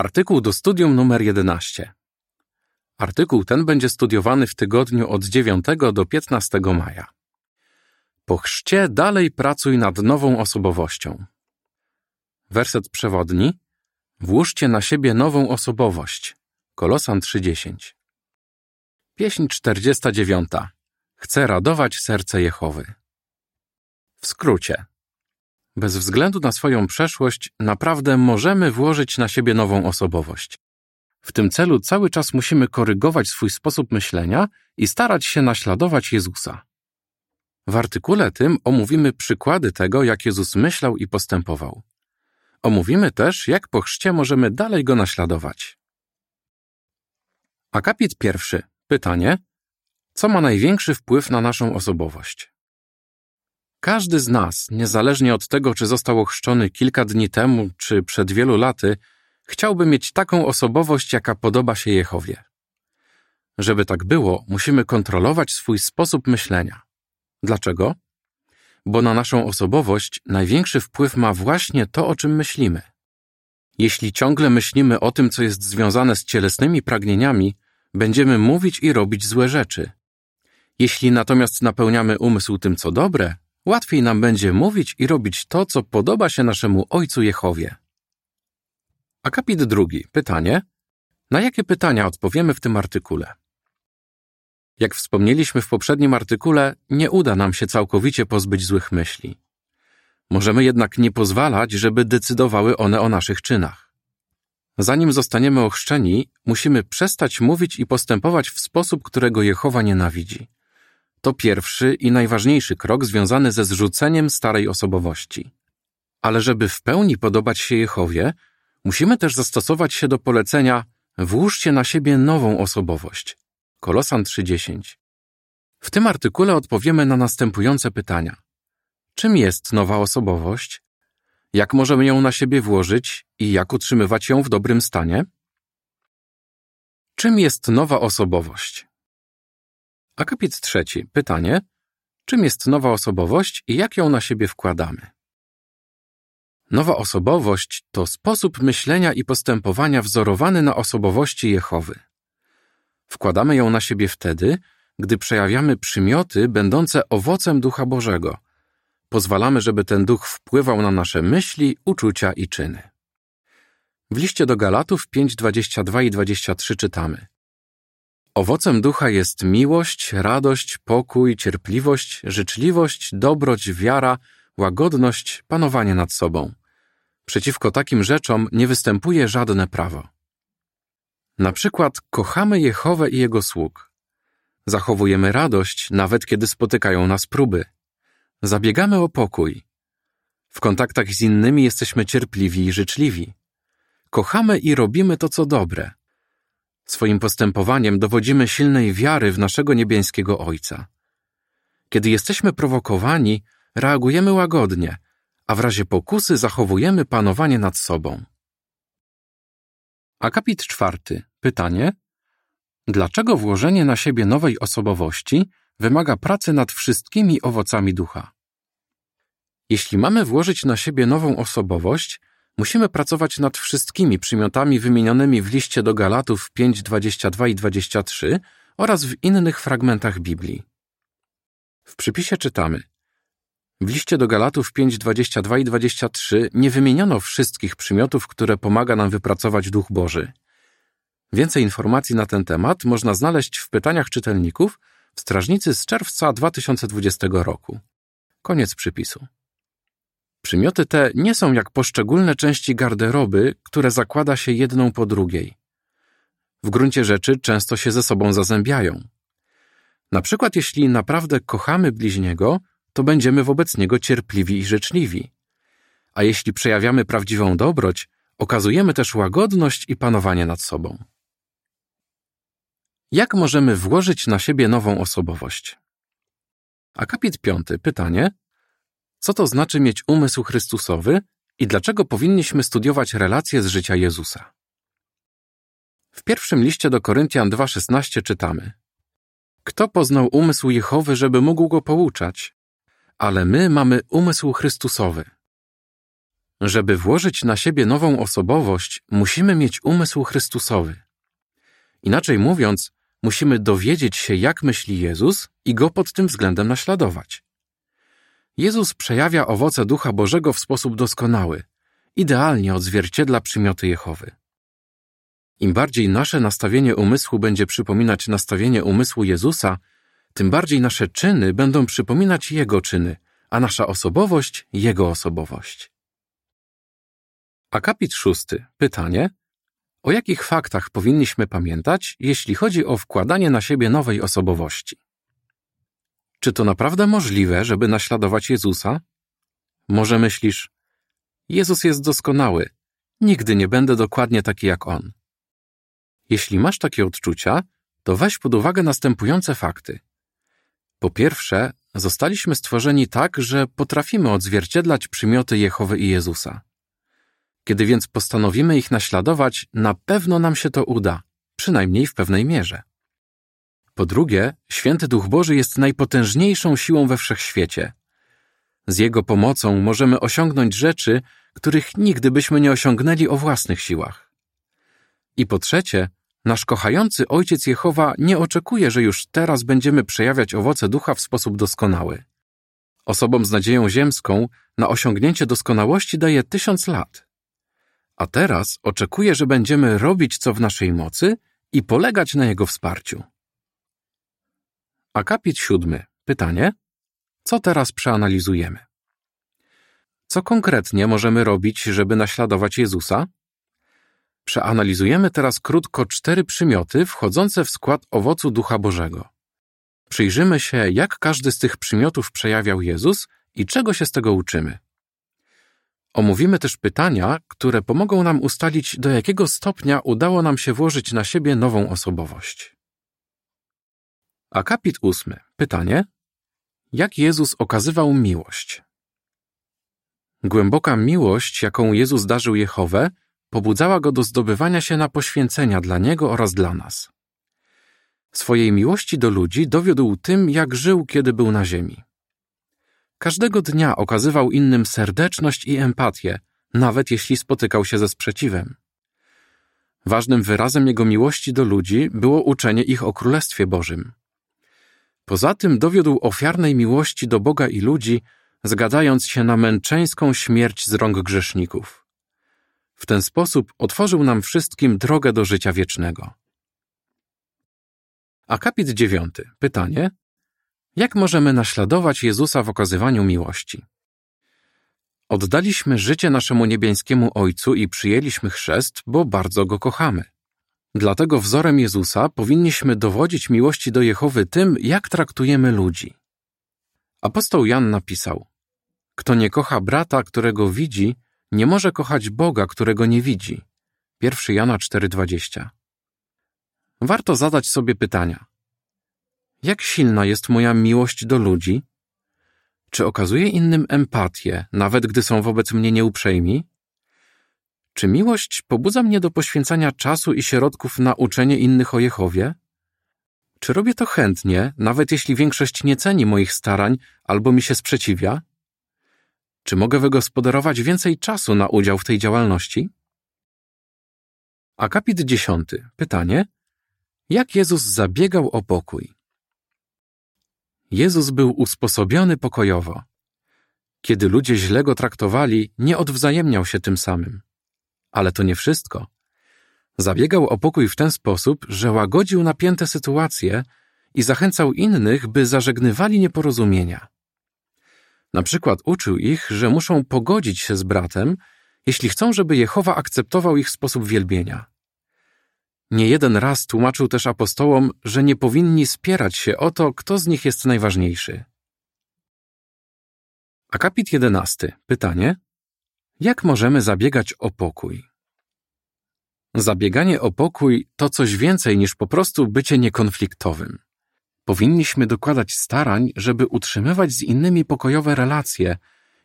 Artykuł do studium numer 11. Artykuł ten będzie studiowany w tygodniu od 9 do 15 maja. Po chrzcie dalej pracuj nad nową osobowością. Werset przewodni. Włóżcie na siebie nową osobowość. Kolosan 3:10. Pieśń 49. Chcę radować serce Jehowy. W skrócie. Bez względu na swoją przeszłość, naprawdę możemy włożyć na siebie nową osobowość. W tym celu cały czas musimy korygować swój sposób myślenia i starać się naśladować Jezusa. W artykule tym omówimy przykłady tego, jak Jezus myślał i postępował. Omówimy też, jak po chrzcie możemy dalej go naśladować. Akapit pierwszy. Pytanie: Co ma największy wpływ na naszą osobowość? Każdy z nas, niezależnie od tego, czy został ochrzczony kilka dni temu, czy przed wielu laty, chciałby mieć taką osobowość, jaka podoba się Jehowie. Żeby tak było, musimy kontrolować swój sposób myślenia. Dlaczego? Bo na naszą osobowość największy wpływ ma właśnie to, o czym myślimy. Jeśli ciągle myślimy o tym, co jest związane z cielesnymi pragnieniami, będziemy mówić i robić złe rzeczy. Jeśli natomiast napełniamy umysł tym, co dobre, łatwiej nam będzie mówić i robić to, co podoba się naszemu Ojcu Jehowie. Akapit drugi. Pytanie. Na jakie pytania odpowiemy w tym artykule? Jak wspomnieliśmy w poprzednim artykule, nie uda nam się całkowicie pozbyć złych myśli. Możemy jednak nie pozwalać, żeby decydowały one o naszych czynach. Zanim zostaniemy ochrzczeni, musimy przestać mówić i postępować w sposób, którego Jehowa nienawidzi. To pierwszy i najważniejszy krok związany ze zrzuceniem starej osobowości. Ale żeby w pełni podobać się Jehowie, musimy też zastosować się do polecenia włóżcie na siebie nową osobowość. Kolosan 3:10. W tym artykule odpowiemy na następujące pytania. Czym jest nowa osobowość? Jak możemy ją na siebie włożyć i jak utrzymywać ją w dobrym stanie? Czym jest nowa osobowość? Akapit trzeci. Pytanie. Czym jest nowa osobowość i jak ją na siebie wkładamy? Nowa osobowość to sposób myślenia i postępowania wzorowany na osobowości Jehowy. Wkładamy ją na siebie wtedy, gdy przejawiamy przymioty będące owocem Ducha Bożego. Pozwalamy, żeby ten duch wpływał na nasze myśli, uczucia i czyny. W liście do Galatów 5, 22 i 23 czytamy: Owocem ducha jest miłość, radość, pokój, cierpliwość, życzliwość, dobroć, wiara, łagodność, panowanie nad sobą. Przeciwko takim rzeczom nie występuje żadne prawo. Na przykład kochamy Jehowę i Jego sług. Zachowujemy radość, nawet kiedy spotykają nas próby. Zabiegamy o pokój. W kontaktach z innymi jesteśmy cierpliwi i życzliwi. Kochamy i robimy to, co dobre. Swoim postępowaniem dowodzimy silnej wiary w naszego niebieskiego Ojca. Kiedy jesteśmy prowokowani, reagujemy łagodnie, a w razie pokusy zachowujemy panowanie nad sobą. Akapit czwarty. Pytanie. Dlaczego włożenie na siebie nowej osobowości wymaga pracy nad wszystkimi owocami ducha? Jeśli mamy włożyć na siebie nową osobowość, musimy pracować nad wszystkimi przymiotami wymienionymi w liście do Galatów 5, 22 i 23 oraz w innych fragmentach Biblii. W przypisie czytamy w liście do Galatów 5, 22 i 23 nie wymieniono wszystkich przymiotów, które pomaga nam wypracować Duch Boży. Więcej informacji na ten temat można znaleźć w pytaniach czytelników w strażnicy z czerwca 2020 roku. Koniec przypisu. Przymioty te nie są jak poszczególne części garderoby, które zakłada się jedną po drugiej. W gruncie rzeczy często się ze sobą zazębiają. Na przykład, jeśli naprawdę kochamy bliźniego, to będziemy wobec niego cierpliwi i życzliwi. A jeśli przejawiamy prawdziwą dobroć, okazujemy też łagodność i panowanie nad sobą. Jak możemy włożyć na siebie nową osobowość? Akapit piąty. Pytanie. Co to znaczy mieć umysł Chrystusowy i dlaczego powinniśmy studiować relacje z życia Jezusa? W pierwszym liście do Koryntian 2,16 czytamy Kto poznał umysł Jehowy, żeby mógł go pouczać? ale my mamy umysł Chrystusowy. Żeby włożyć na siebie nową osobowość, musimy mieć umysł Chrystusowy. Inaczej mówiąc, musimy dowiedzieć się, jak myśli Jezus i go pod tym względem naśladować. Jezus przejawia owoce Ducha Bożego w sposób doskonały, idealnie odzwierciedla przymioty Jehowy. Im bardziej nasze nastawienie umysłu będzie przypominać nastawienie umysłu Jezusa, tym bardziej nasze czyny będą przypominać Jego czyny, a nasza osobowość Jego osobowość. Akapit szósty. Pytanie. O jakich faktach powinniśmy pamiętać, jeśli chodzi o wkładanie na siebie nowej osobowości? Czy to naprawdę możliwe, żeby naśladować Jezusa? Może myślisz, Jezus jest doskonały, nigdy nie będę dokładnie taki jak On. Jeśli masz takie odczucia, to weź pod uwagę następujące fakty. Po pierwsze, zostaliśmy stworzeni tak, że potrafimy odzwierciedlać przymioty Jehowy i Jezusa. Kiedy więc postanowimy ich naśladować, na pewno nam się to uda, przynajmniej w pewnej mierze. Po drugie, święty Duch Boży jest najpotężniejszą siłą we wszechświecie. Z Jego pomocą możemy osiągnąć rzeczy, których nigdy byśmy nie osiągnęli o własnych siłach. I po trzecie, nasz kochający Ojciec Jehowa nie oczekuje, że już teraz będziemy przejawiać owoce ducha w sposób doskonały. Osobom z nadzieją ziemską na osiągnięcie doskonałości daje tysiąc lat. A teraz oczekuje, że będziemy robić co w naszej mocy i polegać na Jego wsparciu. Akapit siódmy. Pytanie. Co teraz przeanalizujemy? Co konkretnie możemy robić, żeby naśladować Jezusa? Przeanalizujemy teraz krótko cztery przymioty wchodzące w skład owocu Ducha Bożego. Przyjrzymy się, jak każdy z tych przymiotów przejawiał Jezus i czego się z tego uczymy. Omówimy też pytania, które pomogą nam ustalić, do jakiego stopnia udało nam się włożyć na siebie nową osobowość. Akapit ósmy. Pytanie. Jak Jezus okazywał miłość? Głęboka miłość, jaką Jezus darzył Jehowę, pobudzała go do zdobywania się na poświęcenia dla Niego oraz dla nas. Swojej miłości do ludzi dowiódł tym, jak żył, kiedy był na ziemi. Każdego dnia okazywał innym serdeczność i empatię, nawet jeśli spotykał się ze sprzeciwem. Ważnym wyrazem jego miłości do ludzi było uczenie ich o Królestwie Bożym. Poza tym dowiódł ofiarnej miłości do Boga i ludzi, zgadzając się na męczeńską śmierć z rąk grzeszników. W ten sposób otworzył nam wszystkim drogę do życia wiecznego. Akapit dziewiąty. Pytanie. Jak możemy naśladować Jezusa w okazywaniu miłości? Oddaliśmy życie naszemu niebiańskiemu Ojcu i przyjęliśmy chrzest, bo bardzo Go kochamy. Dlatego wzorem Jezusa powinniśmy dowodzić miłości do Jehowy tym, jak traktujemy ludzi. Apostoł Jan napisał: Kto nie kocha brata, którego widzi, nie może kochać Boga, którego nie widzi. 1 Jana 4:20. Warto zadać sobie pytania: Jak silna jest moja miłość do ludzi? Czy okazuję innym empatię, nawet gdy są wobec mnie nieuprzejmi? Czy miłość pobudza mnie do poświęcania czasu i środków na uczenie innych o Jehowie? Czy robię to chętnie, nawet jeśli większość nie ceni moich starań albo mi się sprzeciwia? Czy mogę wygospodarować więcej czasu na udział w tej działalności? Akapit dziesiąty. Pytanie. Jak Jezus zabiegał o pokój? Jezus był usposobiony pokojowo. Kiedy ludzie źle go traktowali, nie odwzajemniał się tym samym. Ale to nie wszystko. Zabiegał o pokój w ten sposób, że łagodził napięte sytuacje i zachęcał innych, by zażegnywali nieporozumienia. Na przykład uczył ich, że muszą pogodzić się z bratem, jeśli chcą, żeby Jehowa akceptował ich sposób wielbienia. Nie jeden raz tłumaczył też apostołom, że nie powinni spierać się o to, kto z nich jest najważniejszy. Akapit jedenasty. Pytanie. Jak możemy zabiegać o pokój? Zabieganie o pokój to coś więcej niż po prostu bycie niekonfliktowym. Powinniśmy dokładać starań, żeby utrzymywać z innymi pokojowe relacje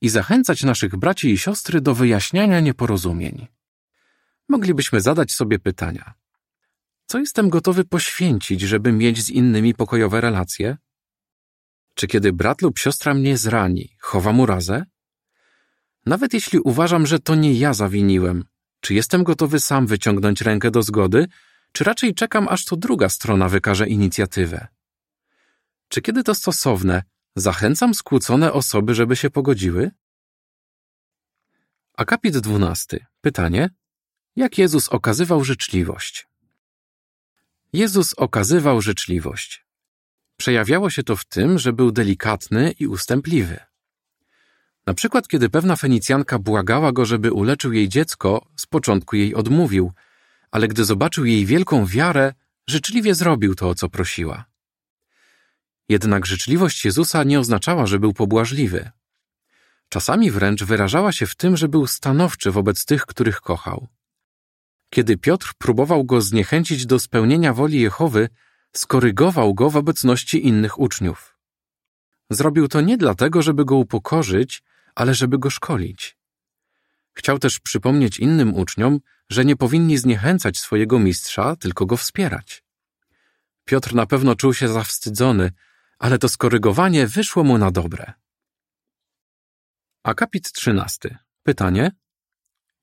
i zachęcać naszych braci i siostry do wyjaśniania nieporozumień. Moglibyśmy zadać sobie pytania. Co jestem gotowy poświęcić, żeby mieć z innymi pokojowe relacje? Czy kiedy brat lub siostra mnie zrani, chowa mu razę? Nawet jeśli uważam, że to nie ja zawiniłem, czy jestem gotowy sam wyciągnąć rękę do zgody, czy raczej czekam, aż to druga strona wykaże inicjatywę? Czy kiedy to stosowne, zachęcam skłócone osoby, żeby się pogodziły? Akapit 12. Pytanie: Jak Jezus okazywał życzliwość? Jezus okazywał życzliwość. Przejawiało się to w tym, że był delikatny i ustępliwy. Na przykład, kiedy pewna Fenicjanka błagała go, żeby uleczył jej dziecko, z początku jej odmówił, ale gdy zobaczył jej wielką wiarę, życzliwie zrobił to, o co prosiła. Jednak życzliwość Jezusa nie oznaczała, że był pobłażliwy. Czasami wręcz wyrażała się w tym, że był stanowczy wobec tych, których kochał. Kiedy Piotr próbował go zniechęcić do spełnienia woli Jehowy, skorygował go w obecności innych uczniów. Zrobił to nie dlatego, żeby go upokorzyć, ale żeby go szkolić. Chciał też przypomnieć innym uczniom, że nie powinni zniechęcać swojego mistrza, tylko go wspierać. Piotr na pewno czuł się zawstydzony, ale to skorygowanie wyszło mu na dobre. Akapit 13. Pytanie: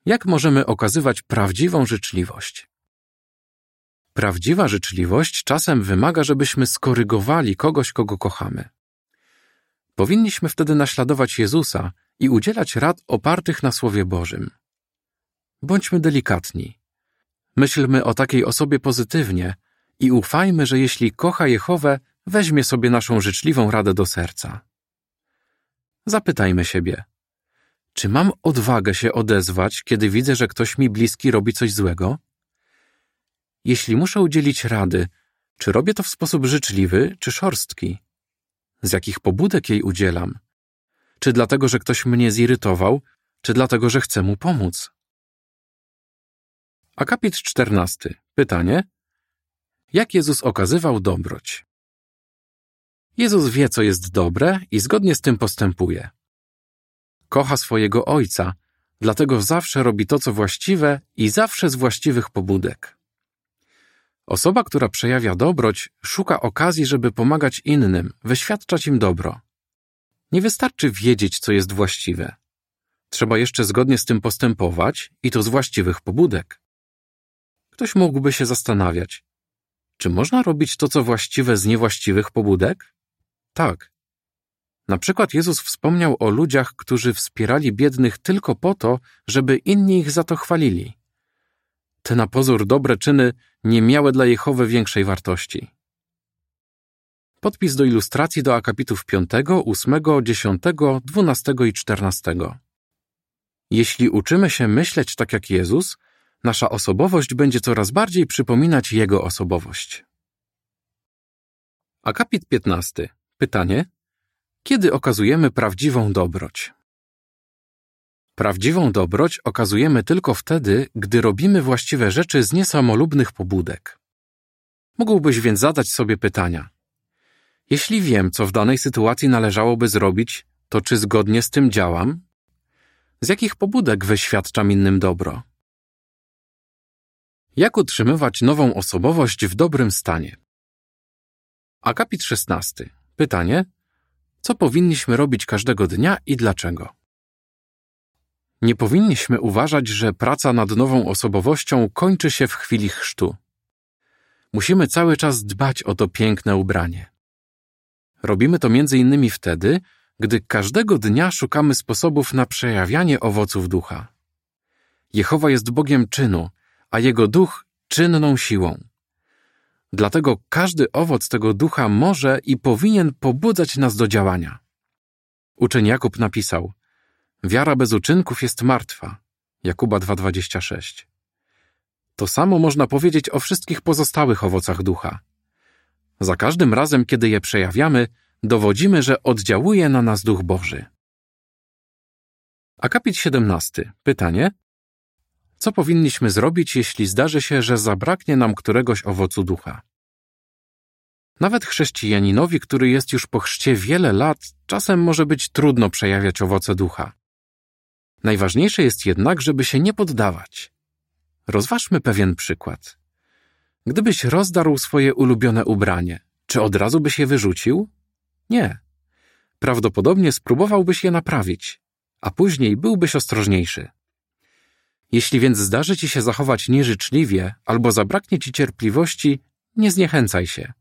Jak możemy okazywać prawdziwą życzliwość? Prawdziwa życzliwość czasem wymaga, żebyśmy skorygowali kogoś, kogo kochamy. Powinniśmy wtedy naśladować Jezusa i udzielać rad opartych na Słowie Bożym. Bądźmy delikatni. Myślmy o takiej osobie pozytywnie i ufajmy, że jeśli kocha Jehowę, weźmie sobie naszą życzliwą radę do serca. Zapytajmy siebie, czy mam odwagę się odezwać, kiedy widzę, że ktoś mi bliski robi coś złego? Jeśli muszę udzielić rady, czy robię to w sposób życzliwy czy szorstki? Z jakich pobudek jej udzielam? Czy dlatego, że ktoś mnie zirytował, czy dlatego, że chcę mu pomóc? Akapit 14. Pytanie: Jak Jezus okazywał dobroć? Jezus wie, co jest dobre i zgodnie z tym postępuje. Kocha swojego Ojca, dlatego zawsze robi to, co właściwe i zawsze z właściwych pobudek. Osoba, która przejawia dobroć, szuka okazji, żeby pomagać innym, wyświadczać im dobro. Nie wystarczy wiedzieć, co jest właściwe. Trzeba jeszcze zgodnie z tym postępować i to z właściwych pobudek. Ktoś mógłby się zastanawiać, czy można robić to, co właściwe z niewłaściwych pobudek? Tak. Na przykład Jezus wspomniał o ludziach, którzy wspierali biednych tylko po to, żeby inni ich za to chwalili. Te na pozór dobre czyny nie miały dla Jehowy większej wartości. Podpis do ilustracji do akapitów 5, 8, 10, 12 i 14. Jeśli uczymy się myśleć tak jak Jezus, nasza osobowość będzie coraz bardziej przypominać Jego osobowość. Akapit 15. Pytanie: Kiedy okazujemy prawdziwą dobroć? Prawdziwą dobroć okazujemy tylko wtedy, gdy robimy właściwe rzeczy z niesamolubnych pobudek. Mógłbyś więc zadać sobie pytania. Jeśli wiem, co w danej sytuacji należałoby zrobić, to czy zgodnie z tym działam? Z jakich pobudek wyświadczam innym dobro? Jak utrzymywać nową osobowość w dobrym stanie? Akapit 16. Pytanie: Co powinniśmy robić każdego dnia i dlaczego? Nie powinniśmy uważać, że praca nad nową osobowością kończy się w chwili chrztu. Musimy cały czas dbać o to piękne ubranie. Robimy to innymi wtedy, gdy każdego dnia szukamy sposobów na przejawianie owoców ducha. Jehowa jest Bogiem czynu, a Jego duch czynną siłą. Dlatego każdy owoc tego ducha może i powinien pobudzać nas do działania. Uczeń Jakub napisał: Wiara bez uczynków jest martwa. Jakuba 2:26. To samo można powiedzieć o wszystkich pozostałych owocach ducha. Za każdym razem, kiedy je przejawiamy, dowodzimy, że oddziałuje na nas Duch Boży. Akapit 17. Pytanie: Co powinniśmy zrobić, jeśli zdarzy się, że zabraknie nam któregoś owocu ducha? Nawet chrześcijaninowi, który jest już po chrzcie wiele lat, czasem może być trudno przejawiać owoce ducha. Najważniejsze jest jednak, żeby się nie poddawać. Rozważmy pewien przykład. Gdybyś rozdarł swoje ulubione ubranie, czy od razu byś je wyrzucił? Nie. Prawdopodobnie spróbowałbyś je naprawić, a później byłbyś ostrożniejszy. Jeśli więc zdarzy ci się zachować nieżyczliwie albo zabraknie ci cierpliwości, nie zniechęcaj się.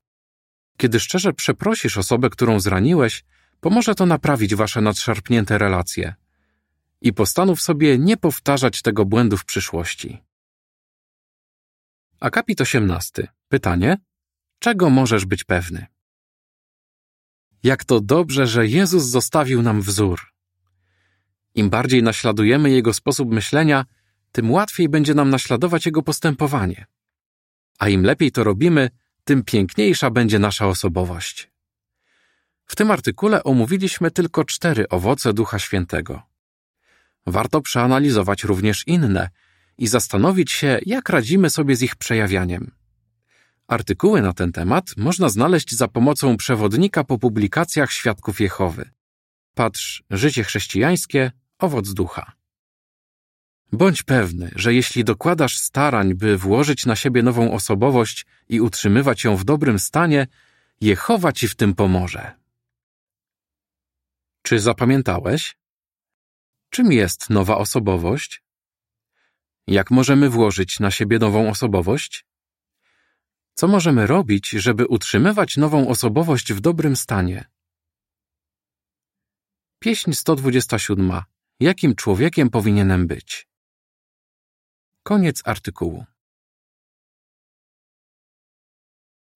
Kiedy szczerze przeprosisz osobę, którą zraniłeś, pomoże to naprawić wasze nadszarpnięte relacje. I postanów sobie nie powtarzać tego błędu w przyszłości. Akapit 18. Pytanie: Czego możesz być pewny? Jak to dobrze, że Jezus zostawił nam wzór. Im bardziej naśladujemy Jego sposób myślenia, tym łatwiej będzie nam naśladować Jego postępowanie. A im lepiej to robimy, tym piękniejsza będzie nasza osobowość. W tym artykule omówiliśmy tylko cztery owoce Ducha Świętego. Warto przeanalizować również inne i zastanowić się, jak radzimy sobie z ich przejawianiem. Artykuły na ten temat można znaleźć za pomocą przewodnika po publikacjach Świadków Jehowy. Patrz Życie chrześcijańskie, owoc ducha. Bądź pewny, że jeśli dokładasz starań, by włożyć na siebie nową osobowość i utrzymywać ją w dobrym stanie, Jehowa ci w tym pomoże. Czy zapamiętałeś? Czym jest nowa osobowość? Jak możemy włożyć na siebie nową osobowość? Co możemy robić, żeby utrzymywać nową osobowość w dobrym stanie? Pieśń 127. Jakim człowiekiem powinienem być? Koniec artykułu.